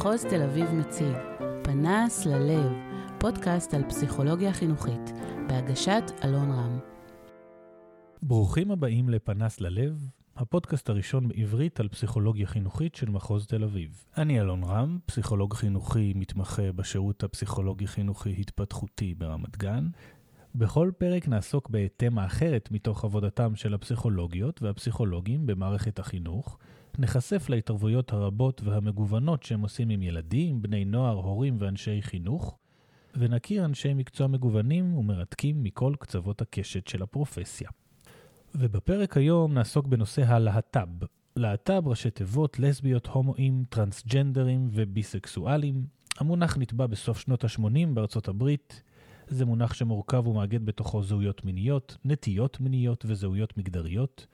מחוז תל אביב מציג פנס ללב, פודקאסט על פסיכולוגיה חינוכית, בהגשת אלון רם. ברוכים הבאים לפנס ללב, הפודקאסט הראשון בעברית על פסיכולוגיה חינוכית של מחוז תל אביב. אני אלון רם, פסיכולוג חינוכי מתמחה בשירות הפסיכולוגי חינוכי התפתחותי ברמת גן. בכל פרק נעסוק בתמה אחרת מתוך עבודתם של הפסיכולוגיות והפסיכולוגים במערכת החינוך, נחשף להתערבויות הרבות והמגוונות שהם עושים עם ילדים, בני נוער, הורים ואנשי חינוך, ונכיר אנשי מקצוע מגוונים ומרתקים מכל קצוות הקשת של הפרופסיה. ובפרק היום נעסוק בנושא הלהט"ב. להט"ב ראשי תיבות, לסביות, הומואים, טרנסג'נדרים וביסקסואלים. המונח נטבע בסוף שנות ה-80 בארצות הברית. זה מונח שמורכב ומאגד בתוכו זהויות מיניות, נטיות מיניות וזהויות מגדריות.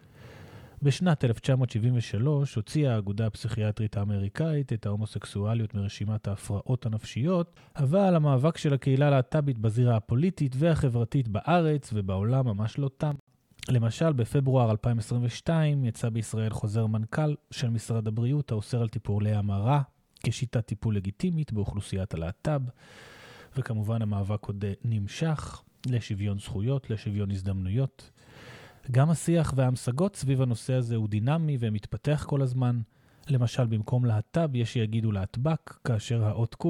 בשנת 1973 הוציאה האגודה הפסיכיאטרית האמריקאית את ההומוסקסואליות מרשימת ההפרעות הנפשיות, אבל המאבק של הקהילה הלהט"בית בזירה הפוליטית והחברתית בארץ ובעולם ממש לא תם. למשל, בפברואר 2022 יצא בישראל חוזר מנכ"ל של משרד הבריאות האוסר על טיפולי המרה כשיטת טיפול לגיטימית באוכלוסיית הלהט"ב, וכמובן המאבק עוד נמשך לשוויון זכויות, לשוויון הזדמנויות. גם השיח וההמשגות סביב הנושא הזה הוא דינמי ומתפתח כל הזמן. למשל, במקום להט"ב יש שיגידו להטב"ק, כאשר האות ק'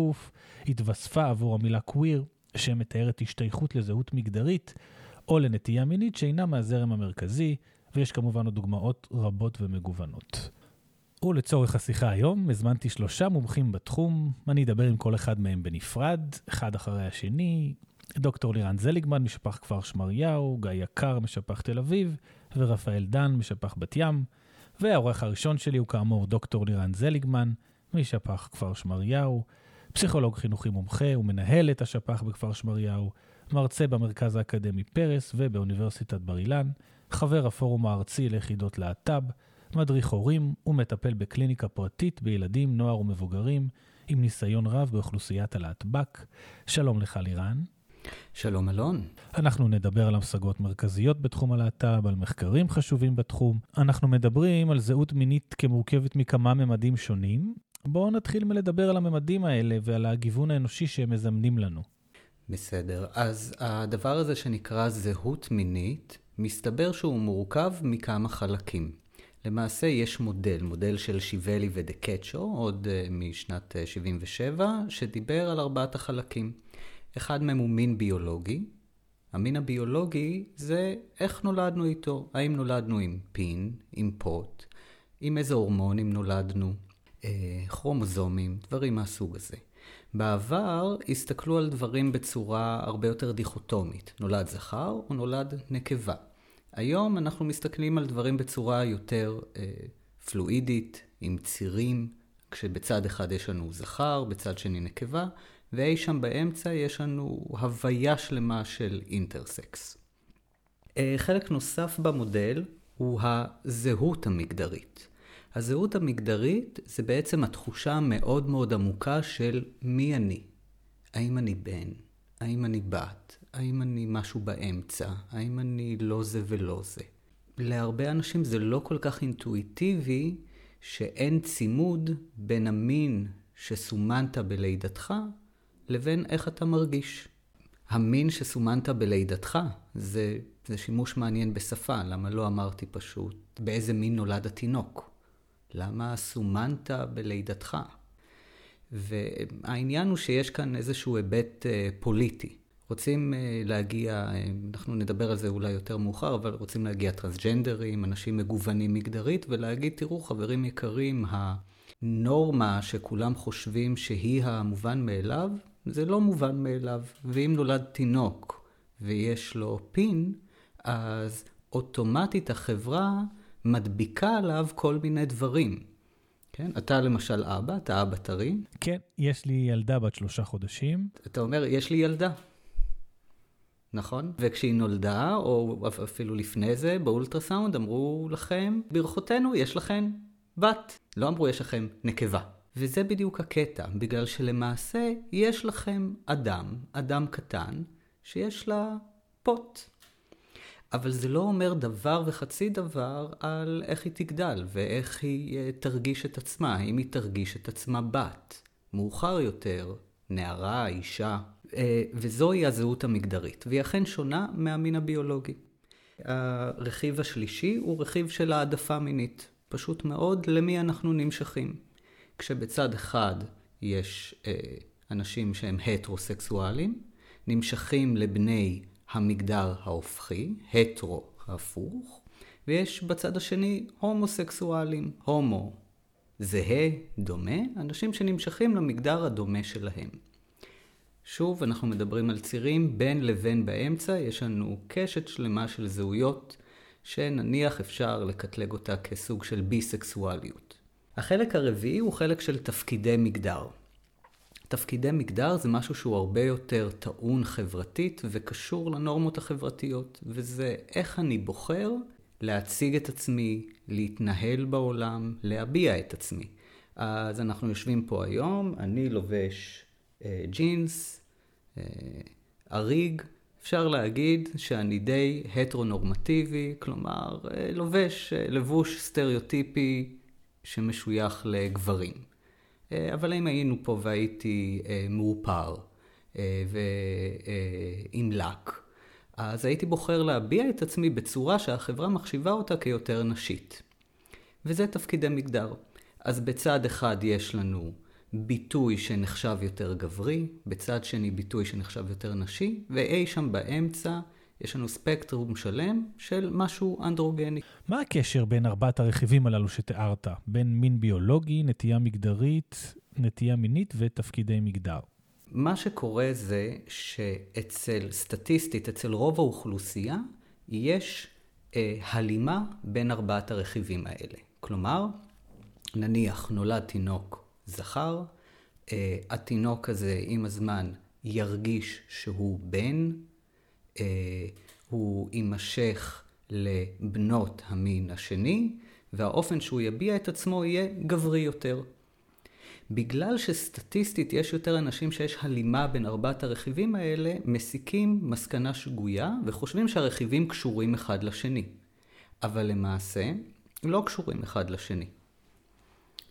התווספה עבור המילה קוויר, שמתארת השתייכות לזהות מגדרית, או לנטייה מינית שאינה מהזרם המרכזי, ויש כמובן עוד דוגמאות רבות ומגוונות. ולצורך השיחה היום, הזמנתי שלושה מומחים בתחום, אני אדבר עם כל אחד מהם בנפרד, אחד אחרי השני, דוקטור לירן זליגמן משפח כפר שמריהו, גיא יקר משפח תל אביב, ורפאל דן משפח בת ים. והעורך הראשון שלי הוא כאמור דוקטור לירן זליגמן משפח כפר שמריהו, פסיכולוג חינוכי מומחה ומנהל את השפח בכפר שמריהו, מרצה במרכז האקדמי פרס ובאוניברסיטת בר אילן, חבר הפורום הארצי ליחידות להט"ב, מדריך הורים ומטפל בקליניקה פרטית בילדים, נוער ומבוגרים, עם ניסיון רב באוכלוסיית הלהטב"ק. שלום לך לירן. שלום אלון. אנחנו נדבר על המשגות מרכזיות בתחום הלהט"ב, על מחקרים חשובים בתחום. אנחנו מדברים על זהות מינית כמורכבת מכמה ממדים שונים. בואו נתחיל מלדבר על הממדים האלה ועל הגיוון האנושי שהם מזמנים לנו. בסדר. אז הדבר הזה שנקרא זהות מינית, מסתבר שהוא מורכב מכמה חלקים. למעשה יש מודל, מודל של שיבלי ודקצ'ו, עוד uh, משנת uh, 77, שדיבר על ארבעת החלקים. אחד מהם הוא מין ביולוגי. המין הביולוגי זה איך נולדנו איתו. האם נולדנו עם פין, עם פוט, עם איזה הורמונים נולדנו, אה, כרומוזומים, דברים מהסוג הזה. בעבר הסתכלו על דברים בצורה הרבה יותר דיכוטומית. נולד זכר או נולד נקבה. היום אנחנו מסתכלים על דברים בצורה יותר אה, פלואידית, עם צירים, כשבצד אחד יש לנו זכר, בצד שני נקבה, ואי שם באמצע יש לנו הוויה שלמה של אינטרסקס. אה, חלק נוסף במודל הוא הזהות המגדרית. הזהות המגדרית זה בעצם התחושה המאוד מאוד עמוקה של מי אני. האם אני בן? האם אני בת? האם אני משהו באמצע? האם אני לא זה ולא זה? להרבה אנשים זה לא כל כך אינטואיטיבי שאין צימוד בין המין שסומנת בלידתך לבין איך אתה מרגיש. המין שסומנת בלידתך, זה, זה שימוש מעניין בשפה, למה לא אמרתי פשוט באיזה מין נולד התינוק? למה סומנת בלידתך? והעניין הוא שיש כאן איזשהו היבט אה, פוליטי. רוצים אה, להגיע, אה, אנחנו נדבר על זה אולי יותר מאוחר, אבל רוצים להגיע טרנסג'נדרים, אנשים מגוונים מגדרית, ולהגיד, תראו, חברים יקרים, הנורמה שכולם חושבים שהיא המובן מאליו, זה לא מובן מאליו. ואם נולד תינוק ויש לו פין, אז אוטומטית החברה מדביקה עליו כל מיני דברים. כן? אתה למשל אבא, אתה אבא טרי. כן, יש לי ילדה בת שלושה חודשים. אתה אומר, יש לי ילדה. נכון? וכשהיא נולדה, או אפילו לפני זה, באולטרסאונד, אמרו לכם, ברכותינו, יש לכם בת. לא אמרו, יש לכם נקבה. וזה בדיוק הקטע, בגלל שלמעשה יש לכם אדם, אדם קטן, שיש לה פוט. אבל זה לא אומר דבר וחצי דבר על איך היא תגדל ואיך היא אה, תרגיש את עצמה, האם היא תרגיש את עצמה בת. מאוחר יותר, נערה, אישה, אה, וזוהי הזהות המגדרית, והיא אכן שונה מהמין הביולוגי. הרכיב השלישי הוא רכיב של העדפה מינית. פשוט מאוד למי אנחנו נמשכים. כשבצד אחד יש אה, אנשים שהם הטרוסקסואלים, נמשכים לבני המגדר ההופכי, הטרו הפוך, ויש בצד השני הומוסקסואלים, הומו זהה, דומה, אנשים שנמשכים למגדר הדומה שלהם. שוב, אנחנו מדברים על צירים בין לבין באמצע, יש לנו קשת שלמה של זהויות, שנניח אפשר לקטלג אותה כסוג של ביסקסואליות. החלק הרביעי הוא חלק של תפקידי מגדר. תפקידי מגדר זה משהו שהוא הרבה יותר טעון חברתית וקשור לנורמות החברתיות, וזה איך אני בוחר להציג את עצמי, להתנהל בעולם, להביע את עצמי. אז אנחנו יושבים פה היום, אני לובש אה, ג'ינס, אה, אריג, אפשר להגיד שאני די הטרונורמטיבי, כלומר, אה, לובש אה, לבוש סטריאוטיפי שמשוייך לגברים. אה, אבל אם היינו פה והייתי מאופר ועם לק, אז הייתי בוחר להביע את עצמי בצורה שהחברה מחשיבה אותה כיותר נשית. וזה תפקידי מגדר. אז בצד אחד יש לנו ביטוי שנחשב יותר גברי, בצד שני ביטוי שנחשב יותר נשי, ואי שם באמצע יש לנו ספקטרום שלם של משהו אנדרוגני. מה הקשר בין ארבעת הרכיבים הללו שתיארת? בין מין ביולוגי, נטייה מגדרית, נטייה מינית ותפקידי מגדר? מה שקורה זה שאצל, סטטיסטית, אצל רוב האוכלוסייה, יש אה, הלימה בין ארבעת הרכיבים האלה. כלומר, נניח נולד תינוק זכר, uh, התינוק הזה עם הזמן ירגיש שהוא בן, הוא יימשך לבנות המין השני, והאופן שהוא יביע את עצמו יהיה גברי יותר. בגלל שסטטיסטית יש יותר אנשים שיש הלימה בין ארבעת הרכיבים האלה, מסיקים מסקנה שגויה וחושבים שהרכיבים קשורים אחד לשני. אבל למעשה, לא קשורים אחד לשני.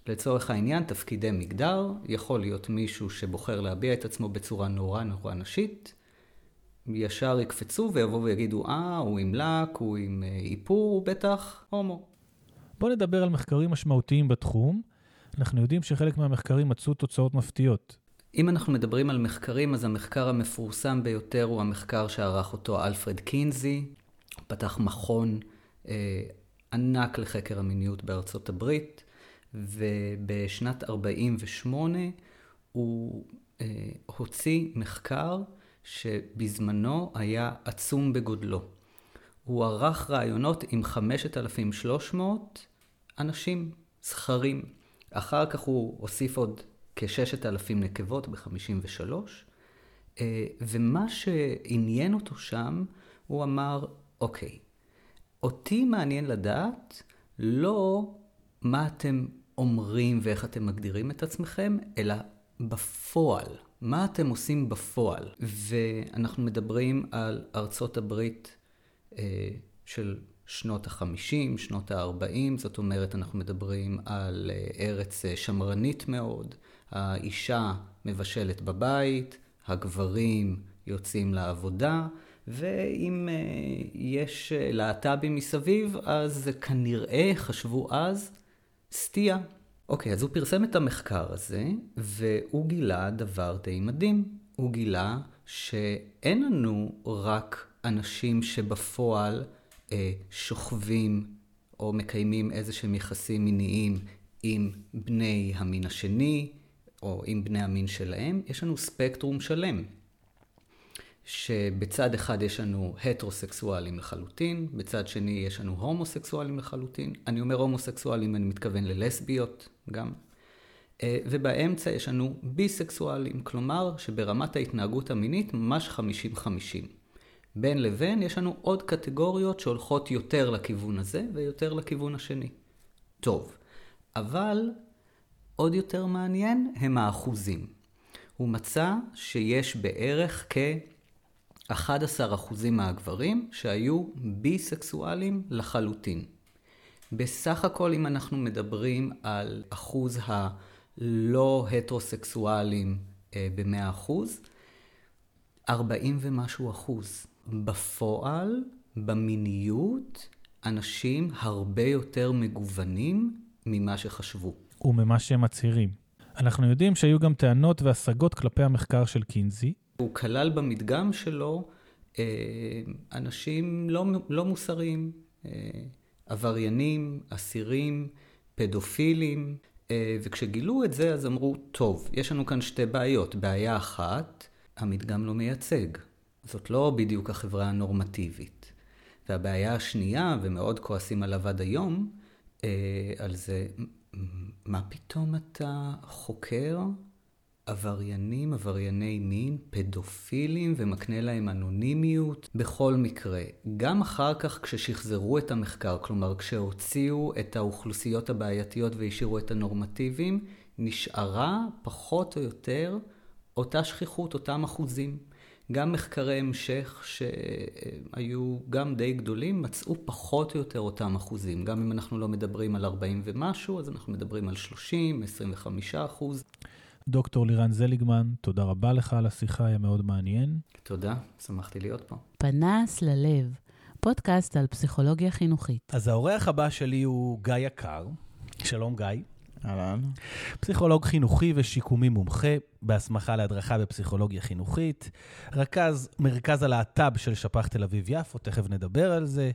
לצורך העניין, תפקידי מגדר, יכול להיות מישהו שבוחר להביע את עצמו בצורה נורא נורא נשית, ישר יקפצו ויבואו ויגידו, אה, הוא עם לק, הוא עם אה, איפור, הוא בטח הומו. בואו נדבר על מחקרים משמעותיים בתחום. אנחנו יודעים שחלק מהמחקרים מצאו תוצאות מפתיעות. אם אנחנו מדברים על מחקרים, אז המחקר המפורסם ביותר הוא המחקר שערך אותו אלפרד קינזי. הוא פתח מכון אה, ענק לחקר המיניות בארצות הברית. ובשנת 48' הוא אה, הוציא מחקר שבזמנו היה עצום בגודלו. הוא ערך רעיונות עם 5,300 אנשים, זכרים. אחר כך הוא הוסיף עוד כ-6,000 נקבות ב-53, אה, ומה שעניין אותו שם, הוא אמר, אוקיי, אותי מעניין לדעת לא מה אתם אומרים ואיך אתם מגדירים את עצמכם, אלא בפועל. מה אתם עושים בפועל? ואנחנו מדברים על ארצות הברית אה, של שנות ה-50, שנות ה-40, זאת אומרת, אנחנו מדברים על אה, ארץ אה, שמרנית מאוד. האישה מבשלת בבית, הגברים יוצאים לעבודה, ואם אה, יש אה, להט"בים מסביב, אז כנראה חשבו אז סטייה. אוקיי, אז הוא פרסם את המחקר הזה, והוא גילה דבר די מדהים. הוא גילה שאין לנו רק אנשים שבפועל אה, שוכבים או מקיימים איזה שהם יחסים מיניים עם בני המין השני, או עם בני המין שלהם, יש לנו ספקטרום שלם. שבצד אחד יש לנו הטרוסקסואלים לחלוטין, בצד שני יש לנו הומוסקסואלים לחלוטין. אני אומר הומוסקסואלים, אני מתכוון ללסביות גם. אה, ובאמצע יש לנו ביסקסואלים, כלומר שברמת ההתנהגות המינית ממש 50-50. בין לבין יש לנו עוד קטגוריות שהולכות יותר לכיוון הזה ויותר לכיוון השני. טוב, אבל עוד יותר מעניין הם האחוזים. הוא מצא שיש בערך כ... 11% מהגברים שהיו ביסקסואלים לחלוטין. בסך הכל, אם אנחנו מדברים על אחוז לא הטרוסקסואלים ב-100%, 40 ומשהו אחוז. בפועל, במיניות, אנשים הרבה יותר מגוונים ממה שחשבו. וממה שהם מצהירים. אנחנו יודעים שהיו גם טענות והשגות כלפי המחקר של קינזי. הוא כלל במדגם שלו אה, אנשים לא, לא מוסריים, אה, עבריינים, אסירים, פדופילים, אה, וכשגילו את זה אז אמרו, טוב, יש לנו כאן שתי בעיות. בעיה אחת, המדגם לא מייצג. זאת לא בדיוק החברה הנורמטיבית. והבעיה השנייה, ומאוד כועסים עליו עד היום, על זה, מה פתאום אתה חוקר עבריינים, עברייני מין, פדופילים, ומקנה להם אנונימיות. בכל מקרה, גם אחר כך כששחזרו את המחקר, כלומר כשהוציאו את האוכלוסיות הבעייתיות והשאירו את הנורמטיביים, נשארה פחות או יותר אותה שכיחות, אותם אחוזים. גם מחקרי המשך שהיו גם די גדולים, מצאו פחות או יותר אותם אחוזים. גם אם אנחנו לא מדברים על 40 ומשהו, אז אנחנו מדברים על 30, 25 אחוז. דוקטור לירן זליגמן, תודה רבה לך על השיחה, היה מאוד מעניין. תודה, שמחתי להיות פה. פנס ללב, פודקאסט על פסיכולוגיה חינוכית. אז האורח הבא שלי הוא גיא יקר. שלום גיא. אהלן. פסיכולוג חינוכי ושיקומי מומחה, בהסמכה להדרכה בפסיכולוגיה חינוכית, רכז מרכז הלהט"ב של שפ"ח תל אביב-יפו, תכף נדבר על זה,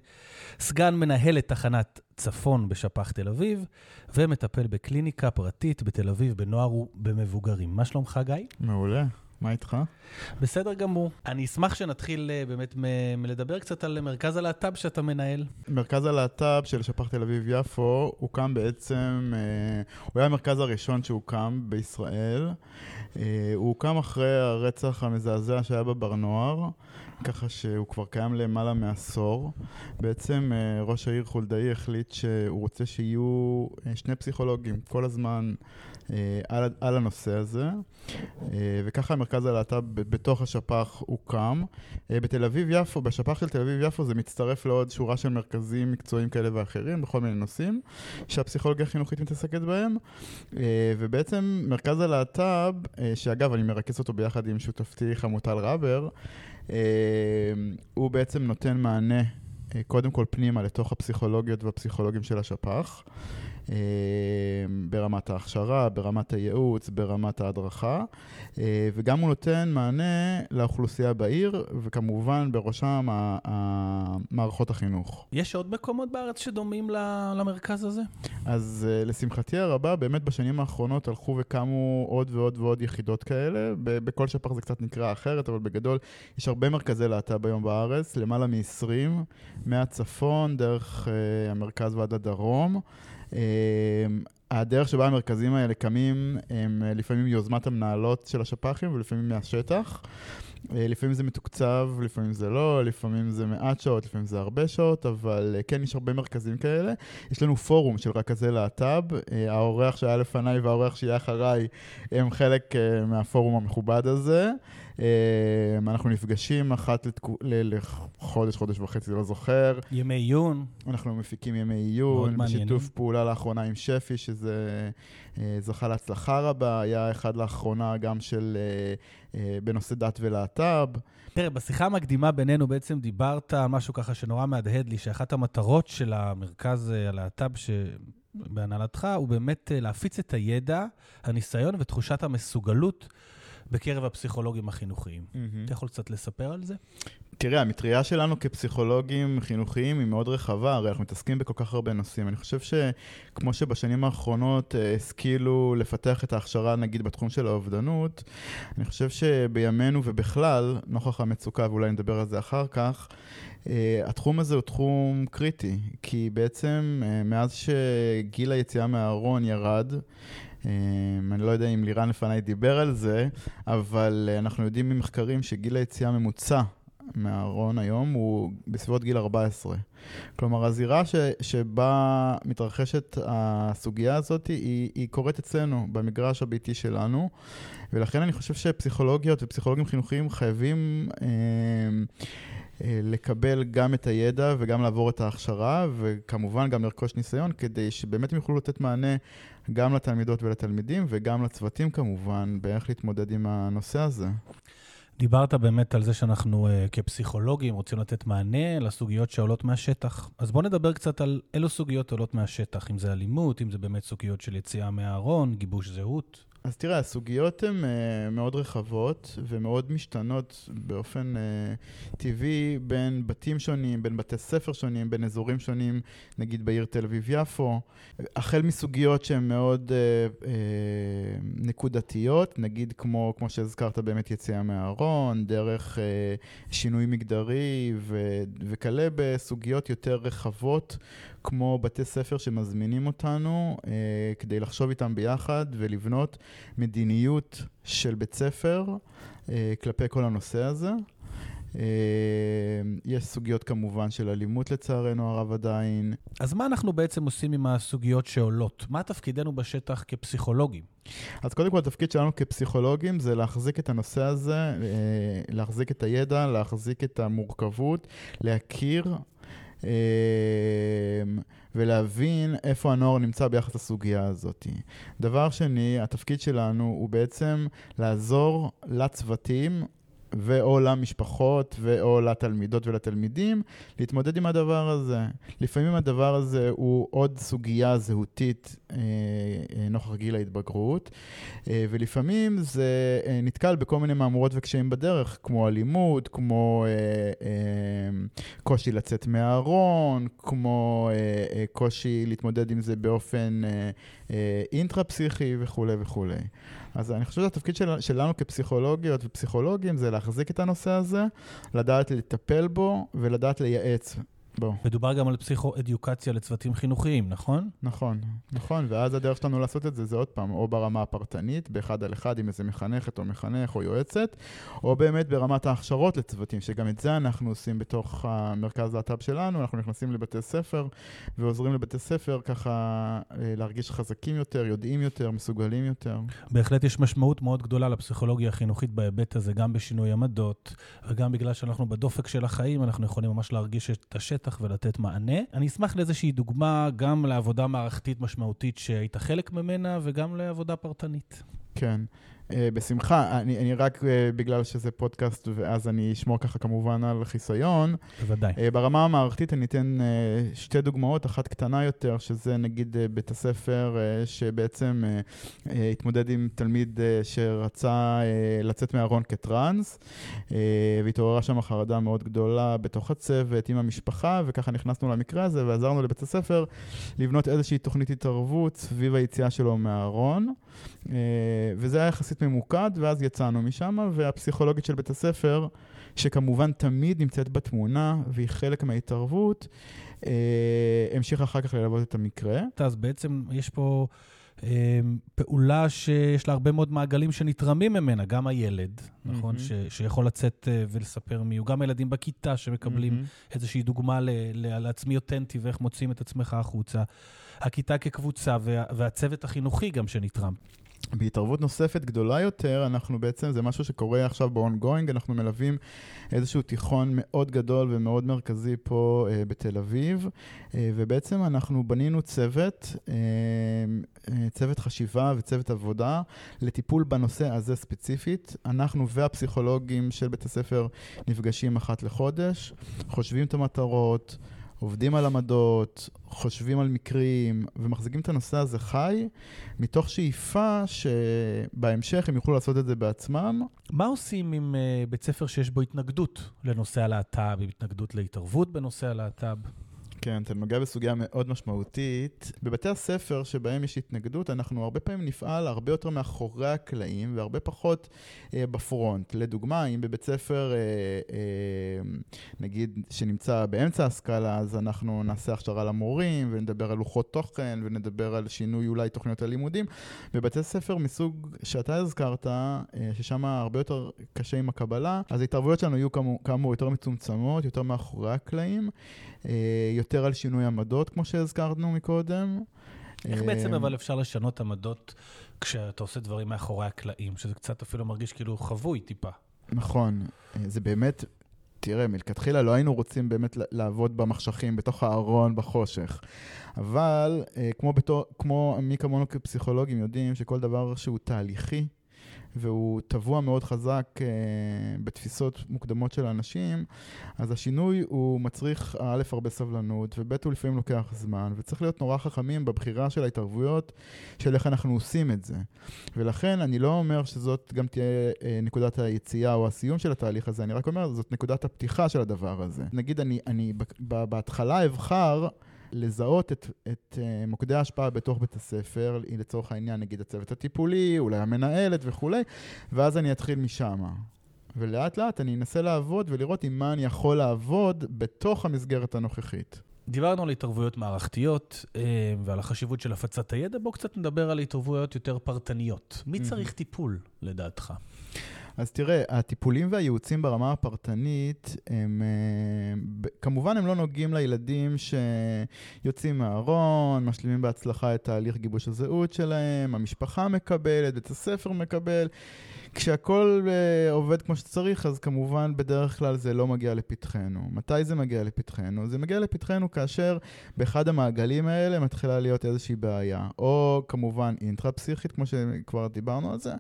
סגן מנהלת תחנת צפון בשפ"ח תל אביב, ומטפל בקליניקה פרטית בתל אביב בנוער ובמבוגרים. מה שלומך, גיא? מעולה. מה איתך? בסדר גמור. אני אשמח שנתחיל uh, באמת מ- מלדבר קצת על מרכז הלהט"ב שאתה מנהל. מרכז הלהט"ב של שפ"ח תל אביב-יפו הוקם בעצם, uh, הוא היה המרכז הראשון שהוקם בישראל. Uh, הוא הוקם אחרי הרצח המזעזע שהיה בבר נוער. ככה שהוא כבר קיים למעלה מעשור. בעצם ראש העיר חולדאי החליט שהוא רוצה שיהיו שני פסיכולוגים כל הזמן על, על הנושא הזה, וככה מרכז הלהט"ב בתוך השפ"ח הוקם. בתל אביב-יפו, בשפ"ח של תל אביב-יפו זה מצטרף לעוד שורה של מרכזים מקצועיים כאלה ואחרים, בכל מיני נושאים, שהפסיכולוגיה החינוכית מתעסקת בהם. ובעצם מרכז הלהט"ב, שאגב, אני מרכז אותו ביחד עם שותפתי חמוטל רבר, הוא בעצם נותן מענה קודם כל פנימה לתוך הפסיכולוגיות והפסיכולוגים של השפ"ח. ברמת ההכשרה, ברמת הייעוץ, ברמת ההדרכה, וגם הוא נותן מענה לאוכלוסייה בעיר, וכמובן בראשם מערכות החינוך. יש עוד מקומות בארץ שדומים למרכז הזה? אז לשמחתי הרבה, באמת בשנים האחרונות הלכו וקמו עוד ועוד ועוד יחידות כאלה. בכל שפ"ח זה קצת נקרא אחרת, אבל בגדול יש הרבה מרכזי להט"ב היום בארץ, למעלה מ-20, מהצפון, דרך המרכז ועד הדרום. הדרך שבה המרכזים האלה קמים הם לפעמים יוזמת המנהלות של השפ"חים ולפעמים מהשטח. לפעמים זה מתוקצב, לפעמים זה לא, לפעמים זה מעט שעות, לפעמים זה הרבה שעות, אבל כן, יש הרבה מרכזים כאלה. יש לנו פורום של רכזי להט"ב, האורח שהיה לפניי והאורח שיהיה אחריי הם חלק מהפורום המכובד הזה. אנחנו נפגשים אחת. לחודש, חודש וחצי, לא זוכר. ימי עיון. אנחנו מפיקים ימי עיון, בשיתוף פעולה לאחרונה עם שפי, שזה זכה להצלחה רבה. היה אחד לאחרונה גם של, בנושא דת ולהט"ב. תראה, בשיחה המקדימה בינינו בעצם דיברת על משהו ככה שנורא מהדהד לי, שאחת המטרות של המרכז הלהט"ב ש... בהנהלתך הוא באמת להפיץ את הידע, הניסיון ותחושת המסוגלות בקרב הפסיכולוגים החינוכיים. Mm-hmm. אתה יכול קצת לספר על זה? תראה, המטריה שלנו כפסיכולוגים חינוכיים היא מאוד רחבה, הרי אנחנו מתעסקים בכל כך הרבה נושאים. אני חושב שכמו שבשנים האחרונות השכילו לפתח את ההכשרה, נגיד, בתחום של האובדנות, אני חושב שבימינו ובכלל, נוכח המצוקה, ואולי נדבר על זה אחר כך, Uh, התחום הזה הוא תחום קריטי, כי בעצם uh, מאז שגיל היציאה מהארון ירד, אני לא יודע אם לירן לפניי דיבר על זה, אבל uh, אנחנו יודעים ממחקרים שגיל היציאה הממוצע מהארון היום הוא בסביבות גיל 14. כלומר, הזירה ש, שבה מתרחשת הסוגיה הזאת היא, היא קורית אצלנו, במגרש הביתי שלנו, ולכן אני חושב שפסיכולוגיות ופסיכולוגים חינוכיים חייבים... אה, אה, לקבל גם את הידע וגם לעבור את ההכשרה, וכמובן גם לרכוש ניסיון, כדי שבאמת הם יוכלו לתת מענה גם לתלמידות ולתלמידים, וגם לצוותים כמובן, באיך להתמודד עם הנושא הזה. דיברת באמת על זה שאנחנו uh, כפסיכולוגים רוצים לתת מענה לסוגיות שעולות מהשטח. אז בואו נדבר קצת על אילו סוגיות עולות מהשטח, אם זה אלימות, אם זה באמת סוגיות של יציאה מהארון, גיבוש זהות. אז תראה, הסוגיות הן uh, מאוד רחבות ומאוד משתנות באופן uh, טבעי בין בתים שונים, בין בתי ספר שונים, בין אזורים שונים, נגיד בעיר תל אביב-יפו, החל מסוגיות שהן מאוד uh, uh, נקודתיות, נגיד כמו, כמו שהזכרת באמת יציאה מהארון, דרך uh, שינוי מגדרי וכלה בסוגיות יותר רחבות. כמו בתי ספר שמזמינים אותנו אה, כדי לחשוב איתם ביחד ולבנות מדיניות של בית ספר אה, כלפי כל הנושא הזה. אה, יש סוגיות כמובן של אלימות לצערנו הרב עדיין. אז מה אנחנו בעצם עושים עם הסוגיות שעולות? מה תפקידנו בשטח כפסיכולוגים? אז קודם כל התפקיד שלנו כפסיכולוגים זה להחזיק את הנושא הזה, אה, להחזיק את הידע, להחזיק את המורכבות, להכיר ולהבין איפה הנוער נמצא ביחס לסוגיה הזאת. דבר שני, התפקיד שלנו הוא בעצם לעזור לצוותים ואו למשפחות ואו לתלמידות ולתלמידים להתמודד עם הדבר הזה. לפעמים הדבר הזה הוא עוד סוגיה זהותית אה, אה, נוכח גיל ההתבגרות, אה, ולפעמים זה אה, נתקל בכל מיני מהמורות וקשיים בדרך, כמו אלימות, כמו אה, אה, קושי לצאת מהארון, כמו אה, אה, קושי להתמודד עם זה באופן אה, אה, אינטרה-פסיכי וכולי וכולי. אז אני חושב שהתפקיד של, שלנו כפסיכולוגיות ופסיכולוגים זה להחזיק את הנושא הזה, לדעת לטפל בו ולדעת לייעץ בו. מדובר גם על פסיכו-אדיוקציה לצוותים חינוכיים, נכון? נכון, נכון, ואז הדרך שלנו לעשות את זה זה עוד פעם, או ברמה הפרטנית, באחד על אחד עם איזה מחנכת או מחנך או יועצת, או באמת ברמת ההכשרות לצוותים, שגם את זה אנחנו עושים בתוך המרכז להט"ב שלנו, אנחנו נכנסים לבתי ספר ועוזרים לבתי ספר ככה אה, להרגיש חזקים יותר, יודעים יותר, מסוגלים יותר. בהחלט יש משמעות מאוד גדולה לפסיכולוגיה החינוכית בהיבט הזה, גם בשינוי עמדות, וגם בגלל שאנחנו בדופק של החיים, אנחנו יכולים ממש להרגיש את השטח. בשטח ולתת מענה. אני אשמח לאיזושהי דוגמה גם לעבודה מערכתית משמעותית שהיית חלק ממנה וגם לעבודה פרטנית. כן. אה, בשמחה, אני, אני רק uh, בגלל שזה פודקאסט, ואז אני אשמור ככה כמובן על חיסיון. בוודאי. Uh, ברמה המערכתית אני אתן uh, שתי דוגמאות, אחת קטנה יותר, שזה נגיד uh, בית הספר uh, שבעצם uh, uh, התמודד עם תלמיד uh, שרצה uh, לצאת מהארון כטראנס, uh, והתעוררה שם חרדה מאוד גדולה בתוך הצוות עם המשפחה, וככה נכנסנו למקרה הזה ועזרנו לבית הספר לבנות איזושהי תוכנית התערבות סביב היציאה שלו מהארון. Uh, וזה היה יחסית ממוקד, ואז יצאנו משם, והפסיכולוגית של בית הספר, שכמובן תמיד נמצאת בתמונה, והיא חלק מההתערבות, אה, המשיכה אחר כך ללוות את המקרה. אז בעצם יש פה... אה, פעולה שיש לה הרבה מאוד מעגלים שנתרמים ממנה, גם הילד, נכון? Mm-hmm. ש, שיכול לצאת אה, ולספר מי הוא, גם הילדים בכיתה שמקבלים mm-hmm. איזושהי דוגמה ל, ל, לעצמי אותנטי ואיך מוצאים את עצמך החוצה. הכיתה כקבוצה וה, והצוות החינוכי גם שנתרם. בהתערבות נוספת גדולה יותר, אנחנו בעצם, זה משהו שקורה עכשיו ב-ongoing, אנחנו מלווים איזשהו תיכון מאוד גדול ומאוד מרכזי פה אה, בתל אביב, אה, ובעצם אנחנו בנינו צוות, אה, אה, צוות חשיבה וצוות עבודה לטיפול בנושא הזה ספציפית. אנחנו והפסיכולוגים של בית הספר נפגשים אחת לחודש, חושבים את המטרות, עובדים על עמדות, חושבים על מקרים ומחזיקים את הנושא הזה חי, מתוך שאיפה שבהמשך הם יוכלו לעשות את זה בעצמם. מה עושים עם uh, בית ספר שיש בו התנגדות לנושא הלהט"ב, התנגדות להתערבות בנושא הלהט"ב? כן, אתה נוגע בסוגיה מאוד משמעותית. בבתי הספר שבהם יש התנגדות, אנחנו הרבה פעמים נפעל הרבה יותר מאחורי הקלעים והרבה פחות אה, בפרונט. לדוגמה, אם בבית ספר, אה, אה, נגיד, שנמצא באמצע הסקאלה, אז אנחנו נעשה הכשרה למורים ונדבר על לוחות תוכן ונדבר על שינוי אולי תוכניות הלימודים. בבתי ספר מסוג שאתה הזכרת, אה, ששם הרבה יותר קשה עם הקבלה, אז ההתערבויות שלנו יהיו כאמור יותר מצומצמות, יותר מאחורי הקלעים. אה, יותר על שינוי עמדות, כמו שהזכרנו מקודם. איך בעצם אבל אפשר לשנות עמדות כשאתה עושה דברים מאחורי הקלעים, שזה קצת אפילו מרגיש כאילו חבוי טיפה? נכון, אה, זה באמת תראה, מלכתחילה לא היינו רוצים באמת לעבוד במחשכים, בתוך הארון, בחושך. אבל אה, כמו, בתור, כמו מי כמונו כפסיכולוגים יודעים שכל דבר שהוא תהליכי, והוא טבוע מאוד חזק uh, בתפיסות מוקדמות של אנשים, אז השינוי הוא מצריך א', הרבה סבלנות, וב', הוא לפעמים לוקח זמן, וצריך להיות נורא חכמים בבחירה של ההתערבויות, של איך אנחנו עושים את זה. ולכן אני לא אומר שזאת גם תהיה uh, נקודת היציאה או הסיום של התהליך הזה, אני רק אומר, זאת נקודת הפתיחה של הדבר הזה. נגיד, אני, אני בהתחלה אבחר... לזהות את, את uh, מוקדי ההשפעה בתוך בית הספר, לצורך העניין נגיד הצוות הטיפולי, אולי המנהלת וכולי, ואז אני אתחיל משם. ולאט לאט אני אנסה לעבוד ולראות עם מה אני יכול לעבוד בתוך המסגרת הנוכחית. דיברנו על התערבויות מערכתיות אה, ועל החשיבות של הפצת הידע, בואו קצת נדבר על התערבויות יותר פרטניות. מי צריך טיפול, לדעתך? אז תראה, הטיפולים והייעוצים ברמה הפרטנית, הם אה, כמובן הם לא נוגעים לילדים שיוצאים מהארון, משלימים בהצלחה את תהליך גיבוש הזהות שלהם, המשפחה מקבלת, בית הספר מקבל. כשהכול uh, עובד כמו שצריך, אז כמובן בדרך כלל זה לא מגיע לפתחנו. מתי זה מגיע לפתחנו? זה מגיע לפתחנו כאשר באחד המעגלים האלה מתחילה להיות איזושהי בעיה. או כמובן אינטרה-פסיכית, כמו שכבר דיברנו על זה,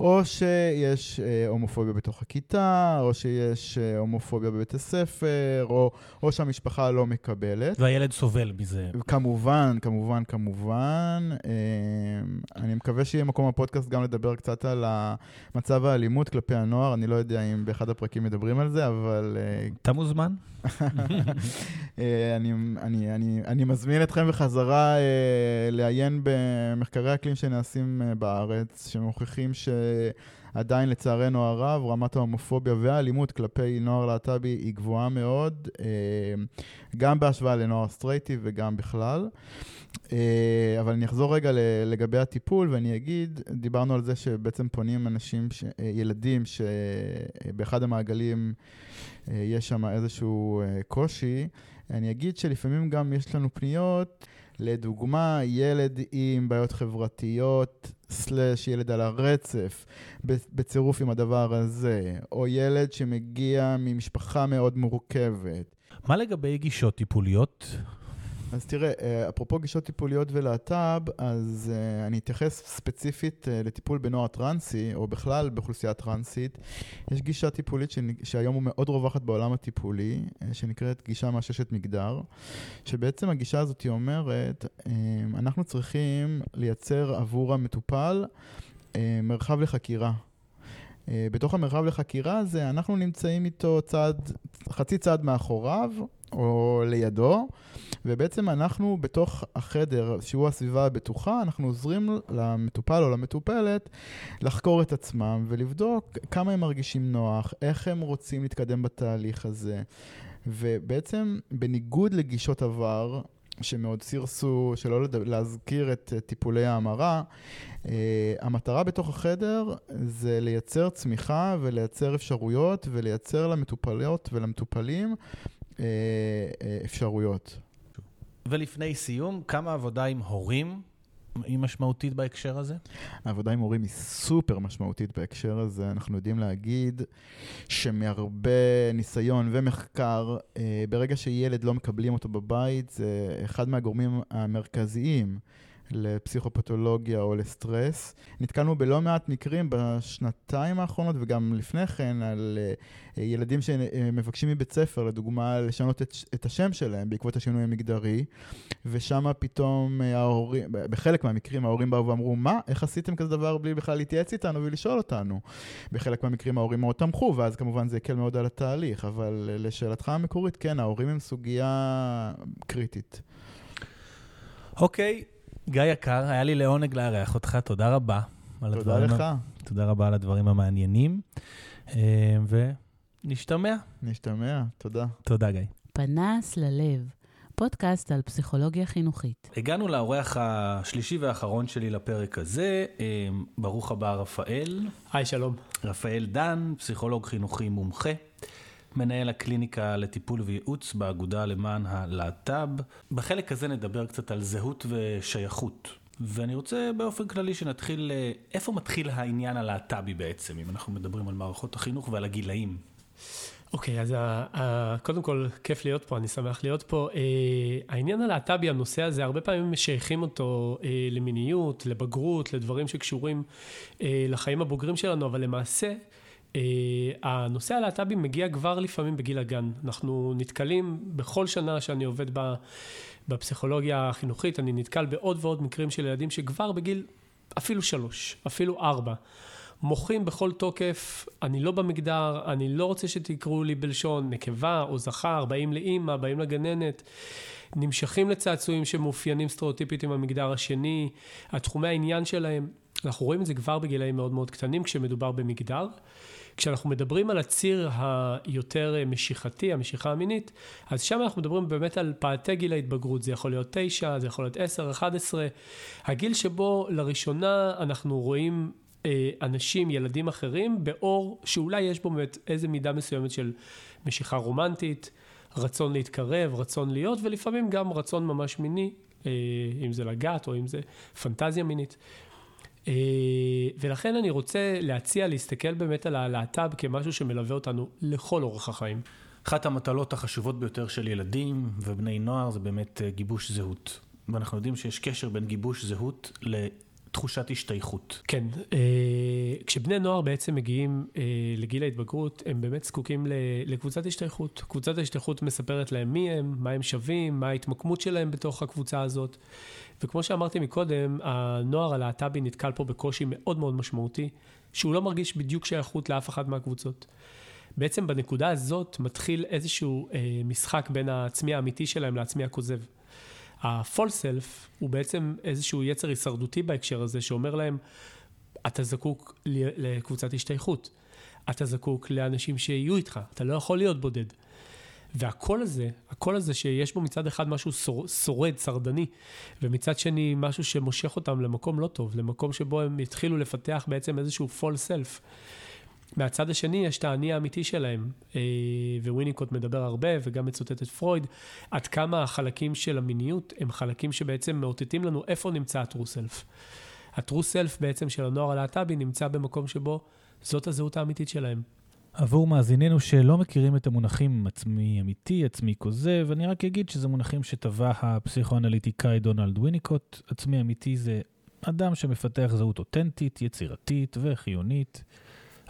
או שיש uh, הומופוביה בתוך הכיתה, או שיש uh, הומופוביה בבית הספר, או, או שהמשפחה לא מקבלת. והילד סובל מזה. כמובן, כמובן, כמובן. Uh, אני מקווה שיהיה מקום בפודקאסט גם לדבר קצת על ה... מצב האלימות כלפי הנוער, אני לא יודע אם באחד הפרקים מדברים על זה, אבל... אה, אתה מוזמן. אה, אני, אני, אני, אני מזמין אתכם בחזרה אה, לעיין במחקרי אקלים שנעשים בארץ, שמוכיחים ש... עדיין לצערנו הרב, רמת ההומופוביה והאלימות כלפי נוער להט"בי היא גבוהה מאוד, גם בהשוואה לנוער סטרייטי וגם בכלל. אה, אבל אני אחזור רגע לגבי הטיפול ואני אגיד, דיברנו על זה שבעצם פונים אנשים, ש... אה, ילדים שבאחד המעגלים אה, יש שם איזשהו קושי. אני אגיד שלפעמים גם יש לנו פניות, לדוגמה, ילד עם בעיות חברתיות, סלאש ילד על הרצף, בצירוף עם הדבר הזה, או ילד שמגיע ממשפחה מאוד מורכבת. מה לגבי גישות טיפוליות? אז תראה, אה, אפרופו גישות טיפוליות ולהט"ב, אז uh, אני אתייחס ספציפית uh, לטיפול בנוער טרנסי, או בכלל באוכלוסייה טרנסית. יש גישה טיפולית. שהיום הוא מאוד רווחת בעולם הטיפולי, שנקראת גישה מהששת מגדר, שבעצם הגישה הזאת היא אומרת, אנחנו צריכים לייצר עבור המטופל מרחב לחקירה. בתוך המרחב לחקירה הזה, אנחנו נמצאים איתו צעד, חצי צעד מאחוריו, או לידו, ובעצם אנחנו בתוך החדר, שהוא הסביבה הבטוחה, אנחנו עוזרים למטופל או למטופלת לחקור את עצמם ולבדוק כמה הם מרגישים נוח, איך הם רוצים להתקדם בתהליך הזה. ובעצם בניגוד לגישות עבר, שמאוד סירסו, שלא להזכיר את טיפולי ההמרה. Uh, המטרה בתוך החדר זה לייצר צמיחה ולייצר אפשרויות ולייצר למטופלות ולמטופלים אפשרויות. ולפני סיום, כמה עבודה עם הורים היא משמעותית בהקשר הזה? העבודה עם הורים היא סופר משמעותית בהקשר הזה. אנחנו יודעים להגיד שמהרבה ניסיון ומחקר, אה, ברגע שילד לא מקבלים אותו בבית, זה אחד מהגורמים המרכזיים לפסיכופתולוגיה או לסטרס. נתקלנו בלא מעט מקרים בשנתיים האחרונות וגם לפני כן על uh, ילדים שמבקשים מבית ספר, לדוגמה, לשנות את, את השם שלהם בעקבות השינוי המגדרי, ושם פתאום uh, ההורים, בחלק מהמקרים ההורים באו ואמרו, מה, איך עשיתם כזה דבר בלי בכלל להתייעץ איתנו ולשאול אותנו? בחלק מהמקרים ההורים מאוד תמכו, ואז כמובן זה הקל מאוד על התהליך, אבל uh, לשאלתך המקורית, כן, ההורים הם סוגיה קריטית. אוקיי, okay. גיא יקר, היה לי לעונג לארח אותך, תודה רבה. תודה לך. תודה רבה על הדברים המעניינים, אה, ונשתמע. נשתמע, תודה. תודה, גיא. פנס ללב, פודקאסט על פסיכולוגיה חינוכית. הגענו לאורח השלישי והאחרון שלי לפרק הזה. אה, ברוך הבא, רפאל. היי, שלום. רפאל דן, פסיכולוג חינוכי מומחה. מנהל הקליניקה לטיפול וייעוץ באגודה למען הלהט"ב. בחלק הזה נדבר קצת על זהות ושייכות. ואני רוצה באופן כללי שנתחיל, אה, איפה מתחיל העניין הלהט"בי בעצם, אם אנחנו מדברים על מערכות החינוך ועל הגילאים? אוקיי, okay, אז ה, ה, קודם כל, כיף להיות פה, אני שמח להיות פה. Uh, העניין הלהט"בי, הנושא הזה, הרבה פעמים משייכים אותו uh, למיניות, לבגרות, לדברים שקשורים uh, לחיים הבוגרים שלנו, אבל למעשה, uh, הנושא הלהט"בי מגיע כבר לפעמים בגיל הגן. אנחנו נתקלים בכל שנה שאני עובד ב, בפסיכולוגיה החינוכית, אני נתקל בעוד ועוד מקרים של ילדים שכבר בגיל אפילו שלוש, אפילו ארבע. מוחים בכל תוקף, אני לא במגדר, אני לא רוצה שתקראו לי בלשון נקבה או זכר, באים לאימא, באים לגננת, נמשכים לצעצועים שמאופיינים סטריאוטיפית עם המגדר השני, התחומי העניין שלהם, אנחנו רואים את זה כבר בגילאים מאוד מאוד קטנים כשמדובר במגדר. כשאנחנו מדברים על הציר היותר משיכתי, המשיכה המינית, אז שם אנחנו מדברים באמת על פעתי גיל ההתבגרות, זה יכול להיות תשע, זה יכול להיות עשר, אחד עשרה, הגיל שבו לראשונה אנחנו רואים אה, אנשים, ילדים אחרים, באור שאולי יש בו באמת איזה מידה מסוימת של משיכה רומנטית, רצון להתקרב, רצון להיות, ולפעמים גם רצון ממש מיני, אה, אם זה לגעת או אם זה פנטזיה מינית. אה, ולכן אני רוצה להציע להסתכל באמת על הלהט"ב כמשהו שמלווה אותנו לכל אורך החיים. אחת המטלות החשובות ביותר של ילדים ובני נוער זה באמת גיבוש זהות. ואנחנו יודעים שיש קשר בין גיבוש זהות תחושת השתייכות. כן, אה, כשבני נוער בעצם מגיעים אה, לגיל ההתבגרות, הם באמת זקוקים לקבוצת השתייכות. קבוצת ההשתייכות מספרת להם מי הם, מה הם שווים, מה ההתמקמות שלהם בתוך הקבוצה הזאת. וכמו שאמרתי מקודם, הנוער הלהט"בי נתקל פה בקושי מאוד מאוד משמעותי, שהוא לא מרגיש בדיוק שייכות לאף אחת מהקבוצות. בעצם בנקודה הזאת מתחיל איזשהו אה, משחק בין העצמי האמיתי שלהם לעצמי הכוזב. ה-fall self הוא בעצם איזשהו יצר הישרדותי בהקשר הזה, שאומר להם, אתה זקוק לקבוצת השתייכות, אתה זקוק לאנשים שיהיו איתך, אתה לא יכול להיות בודד. והקול הזה, הקול הזה שיש בו מצד אחד משהו שורד, שרדני, ומצד שני משהו שמושך אותם למקום לא טוב, למקום שבו הם יתחילו לפתח בעצם איזשהו fall self. מהצד השני יש את האני האמיתי שלהם, אה, וויניקוט מדבר הרבה וגם מצוטט את פרויד, עד כמה החלקים של המיניות הם חלקים שבעצם מאותתים לנו איפה נמצא ה-true self. ה-true self בעצם של הנוער הלהט"בי נמצא במקום שבו זאת הזהות האמיתית שלהם. עבור מאזיננו שלא מכירים את המונחים עצמי אמיתי, עצמי כוזב, אני רק אגיד שזה מונחים שטבע הפסיכואנליטיקאי דונלד וויניקוט. עצמי אמיתי זה אדם שמפתח זהות אותנטית, יצירתית וחיונית.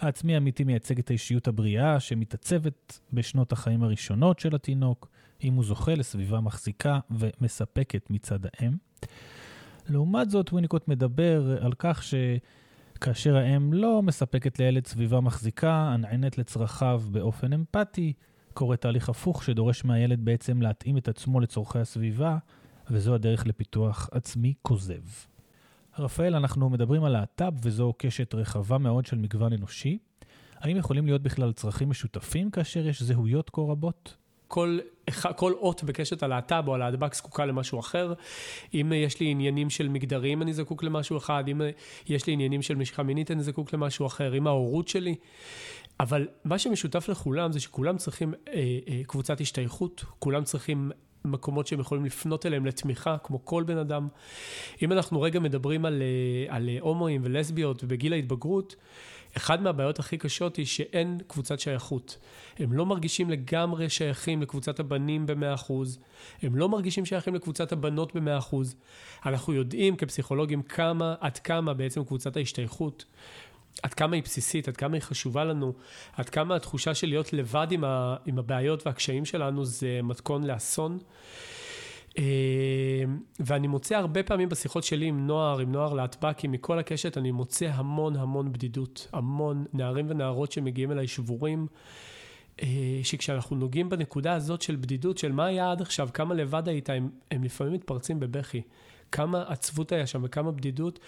העצמי האמיתי מייצג את האישיות הבריאה שמתעצבת בשנות החיים הראשונות של התינוק, אם הוא זוכה לסביבה מחזיקה ומספקת מצד האם. לעומת זאת, וויניקוט מדבר על כך שכאשר האם לא מספקת לילד סביבה מחזיקה, הנענת לצרכיו באופן אמפתי, קורה תהליך הפוך שדורש מהילד בעצם להתאים את עצמו לצורכי הסביבה, וזו הדרך לפיתוח עצמי כוזב. רפאל, אנחנו מדברים על להט"ב וזו קשת רחבה מאוד של מגוון אנושי. האם יכולים להיות בכלל צרכים משותפים כאשר יש זהויות כה רבות? כל, כל אות בקשת הלהט"ב או הלהטב"ק זקוקה למשהו אחר. אם יש לי עניינים של מגדרים, אני זקוק למשהו אחד. אם יש לי עניינים של משיכה מינית, אני זקוק למשהו אחר. אם ההורות שלי. אבל מה שמשותף לכולם זה שכולם צריכים אה, אה, קבוצת השתייכות, כולם צריכים מקומות שהם יכולים לפנות אליהם לתמיכה, כמו כל בן אדם. אם אנחנו רגע מדברים על, אה, על הומואים ולסביות ובגיל ההתבגרות, אחד מהבעיות הכי קשות היא שאין קבוצת שייכות. הם לא מרגישים לגמרי שייכים לקבוצת הבנים ב-100%, הם לא מרגישים שייכים לקבוצת הבנות ב-100%. אנחנו יודעים כפסיכולוגים כמה, עד כמה בעצם קבוצת ההשתייכות עד כמה היא בסיסית, עד כמה היא חשובה לנו, עד כמה התחושה של להיות לבד עם, ה, עם הבעיות והקשיים שלנו זה מתכון לאסון. אה, ואני מוצא הרבה פעמים בשיחות שלי עם נוער, עם נוער להטב"קים, מכל הקשת, אני מוצא המון המון בדידות, המון נערים ונערות שמגיעים אליי שבורים, אה, שכשאנחנו נוגעים בנקודה הזאת של בדידות, של מה היה עד עכשיו, כמה לבד היית, הם, הם לפעמים מתפרצים בבכי. כמה עצבות היה שם וכמה בדידות.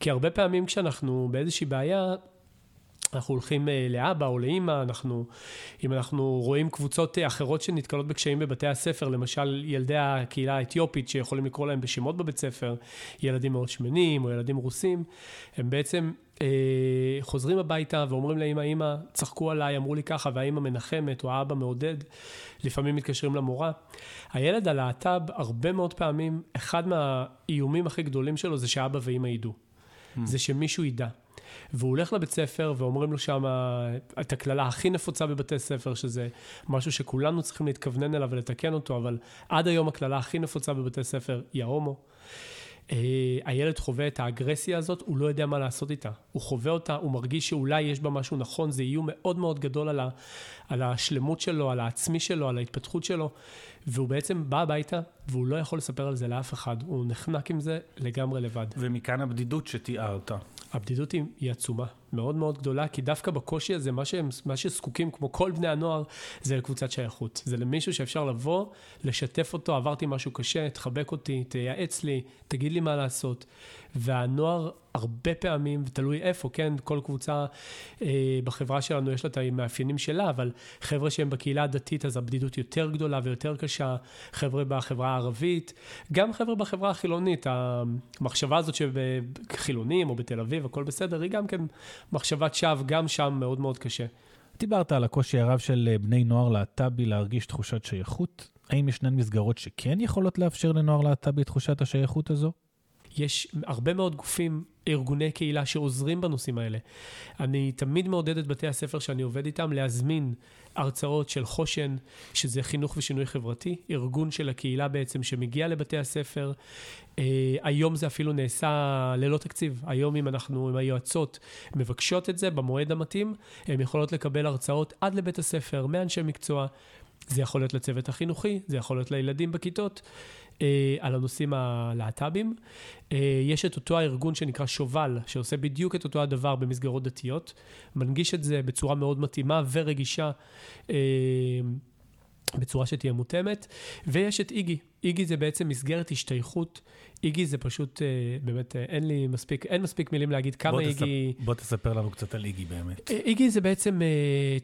כי הרבה פעמים כשאנחנו באיזושהי בעיה, אנחנו הולכים אה, לאבא או לאימא, אנחנו, אם אנחנו רואים קבוצות אה, אחרות שנתקלות בקשיים בבתי הספר, למשל ילדי הקהילה האתיופית שיכולים לקרוא להם בשמות בבית ספר, ילדים מאוד שמנים או ילדים רוסים, הם בעצם אה, חוזרים הביתה ואומרים לאמא, אמא, צחקו עליי, אמרו לי ככה, והאמא מנחמת או האבא מעודד, לפעמים מתקשרים למורה. הילד הלהט"ב, הרבה מאוד פעמים, אחד מהאיומים הכי גדולים שלו זה שאבא ואמא ידעו. Hmm. זה שמישהו ידע. והוא הולך לבית ספר ואומרים לו שם את הקללה הכי נפוצה בבתי ספר, שזה משהו שכולנו צריכים להתכוונן אליו ולתקן אותו, אבל עד היום הקללה הכי נפוצה בבתי ספר היא ההומו. אה, הילד חווה את האגרסיה הזאת, הוא לא יודע מה לעשות איתה. הוא חווה אותה, הוא מרגיש שאולי יש בה משהו נכון, זה איום מאוד מאוד גדול על, ה, על השלמות שלו, על העצמי שלו, על ההתפתחות שלו, והוא בעצם בא הביתה, והוא לא יכול לספר על זה לאף אחד, הוא נחנק עם זה לגמרי לבד. ומכאן הבדידות שתיארת. הבדידות היא, היא עצומה, מאוד מאוד גדולה, כי דווקא בקושי הזה, מה, שהם, מה שזקוקים, כמו כל בני הנוער, זה לקבוצת שייכות. זה למישהו שאפשר לבוא, לשתף אותו, עברתי משהו קשה, תחבק אותי, תייעץ לי, תגיד לי מה לעשות. והנוער הרבה פעמים, ותלוי איפה, כן, כל קבוצה אה, בחברה שלנו יש לה את המאפיינים שלה, אבל חבר'ה שהם בקהילה הדתית, אז הבדידות יותר גדולה ויותר קשה, חבר'ה בחברה הערבית, גם חבר'ה בחברה החילונית, המחשבה הזאת שבחילונים או בתל אביב, הכל בסדר, היא גם כן מחשבת שווא, גם שם מאוד מאוד קשה. דיברת על הקושי הרב של אה, בני נוער להט"בי להרגיש תחושת שייכות. האם ישנן מסגרות שכן יכולות לאפשר לנוער להט"בי תחושת השייכות הזו? יש הרבה מאוד גופים, ארגוני קהילה שעוזרים בנושאים האלה. אני תמיד מעודד את בתי הספר שאני עובד איתם להזמין הרצאות של חושן, שזה חינוך ושינוי חברתי, ארגון של הקהילה בעצם שמגיע לבתי הספר. Uh, היום זה אפילו נעשה ללא תקציב. היום אם אנחנו, אם היועצות מבקשות את זה במועד המתאים, הן יכולות לקבל הרצאות עד לבית הספר, מאנשי מקצוע. זה יכול להיות לצוות החינוכי, זה יכול להיות לילדים בכיתות. אה, על הנושאים הלהט"בים. אה, יש את אותו הארגון שנקרא שובל, שעושה בדיוק את אותו הדבר במסגרות דתיות, מנגיש את זה בצורה מאוד מתאימה ורגישה. אה, בצורה שתהיה מותאמת, ויש את איגי. איגי זה בעצם מסגרת השתייכות. איגי זה פשוט, אה, באמת, אה, אין לי מספיק, אין מספיק מילים להגיד כמה בוא איגי... תספ... בוא תספר לנו קצת על איגי באמת. אה, איגי זה בעצם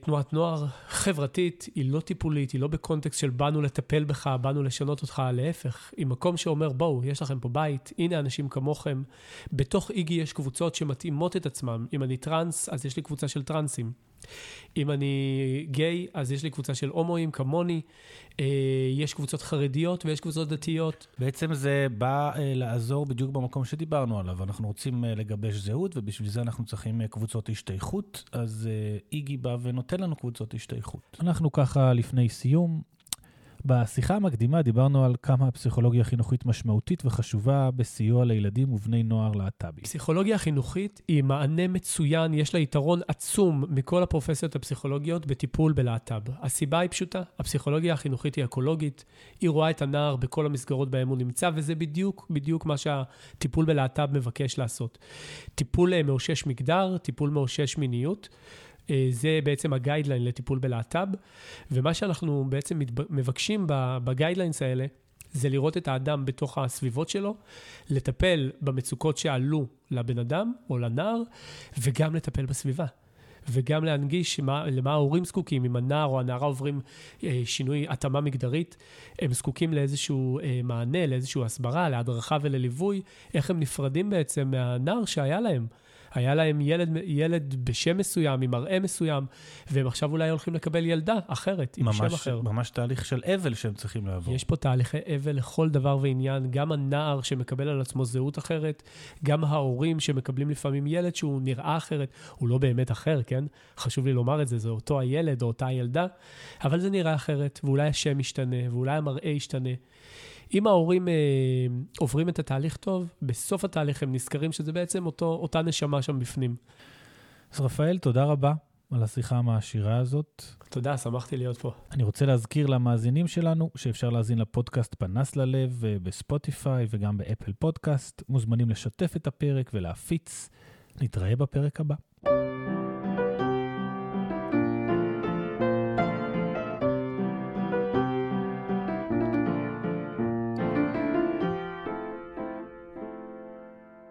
תנועת נוער חברתית, היא לא טיפולית, היא לא בקונטקסט של באנו לטפל בך, באנו לשנות אותך, להפך. היא מקום שאומר, בואו, יש לכם פה בית, הנה אנשים כמוכם. בתוך איגי יש קבוצות שמתאימות את עצמם. אם אני טראנס, אז יש לי קבוצה של טראנסים. אם אני גיי, אז יש לי קבוצה של הומואים כמוני, אה, יש קבוצות חרדיות ויש קבוצות דתיות. בעצם זה בא אה, לעזור בדיוק במקום שדיברנו עליו. אנחנו רוצים אה, לגבש זהות, ובשביל זה אנחנו צריכים קבוצות השתייכות, אז איגי בא ונותן לנו קבוצות השתייכות. אנחנו ככה לפני סיום, בשיחה המקדימה דיברנו על כמה הפסיכולוגיה חינוכית משמעותית וחשובה בסיוע לילדים ובני נוער להט"בי. פסיכולוגיה חינוכית היא מענה מצוין, יש לה יתרון עצום מכל הפרופסיות הפסיכולוגיות בטיפול בלהט"ב. הסיבה היא פשוטה, הפסיכולוגיה החינוכית היא אקולוגית, היא רואה את הנער בכל המסגרות בהם הוא נמצא, וזה בדיוק, בדיוק מה שהטיפול בלהט"ב מבקש לעשות. טיפול אה, מאשש מגדר, טיפול מאשש מיניות. אה, זה בעצם ה guideline לטיפול בלהט"ב, ומה שאנחנו בעצם מבקשים ב guidelines האלה, זה לראות את האדם בתוך הסביבות שלו, לטפל במצוקות שעלו לבן אדם או לנער, וגם לטפל בסביבה. וגם להנגיש מה, למה ההורים זקוקים, אם הנער או הנערה עוברים אה, שינוי התאמה מגדרית, הם זקוקים לאיזשהו אה, מענה, לאיזשהו הסברה, להדרכה ולליווי, איך הם נפרדים בעצם מהנער שהיה להם. היה להם ילד, ילד בשם מסוים, עם מראה מסוים, והם עכשיו אולי הולכים לקבל ילדה אחרת, עם ממש, שם אחר. ממש תהליך של אבל שהם צריכים לעבור. יש פה תהליכי אבל לכל דבר ועניין, גם הנער שמקבל על עצמו זהות אחרת, גם ההורים שמקבלים לפעמים ילד שהוא נראה אחרת, הוא לא באמת אחר, כן? חשוב לי לומר את זה, זה אותו הילד או אותה ילדה, אבל זה נראה אחרת, ואולי השם ישתנה, ואולי המראה ישתנה. אם ההורים אה, עוברים את התהליך טוב, בסוף התהליך הם נזכרים שזה בעצם אותו, אותה נשמה שם בפנים. אז רפאל, תודה רבה על השיחה המעשירה הזאת. תודה, שמחתי להיות פה. אני רוצה להזכיר למאזינים שלנו שאפשר להאזין לפודקאסט פנס ללב אה, בספוטיפיי וגם באפל פודקאסט. מוזמנים לשתף את הפרק ולהפיץ. נתראה בפרק הבא.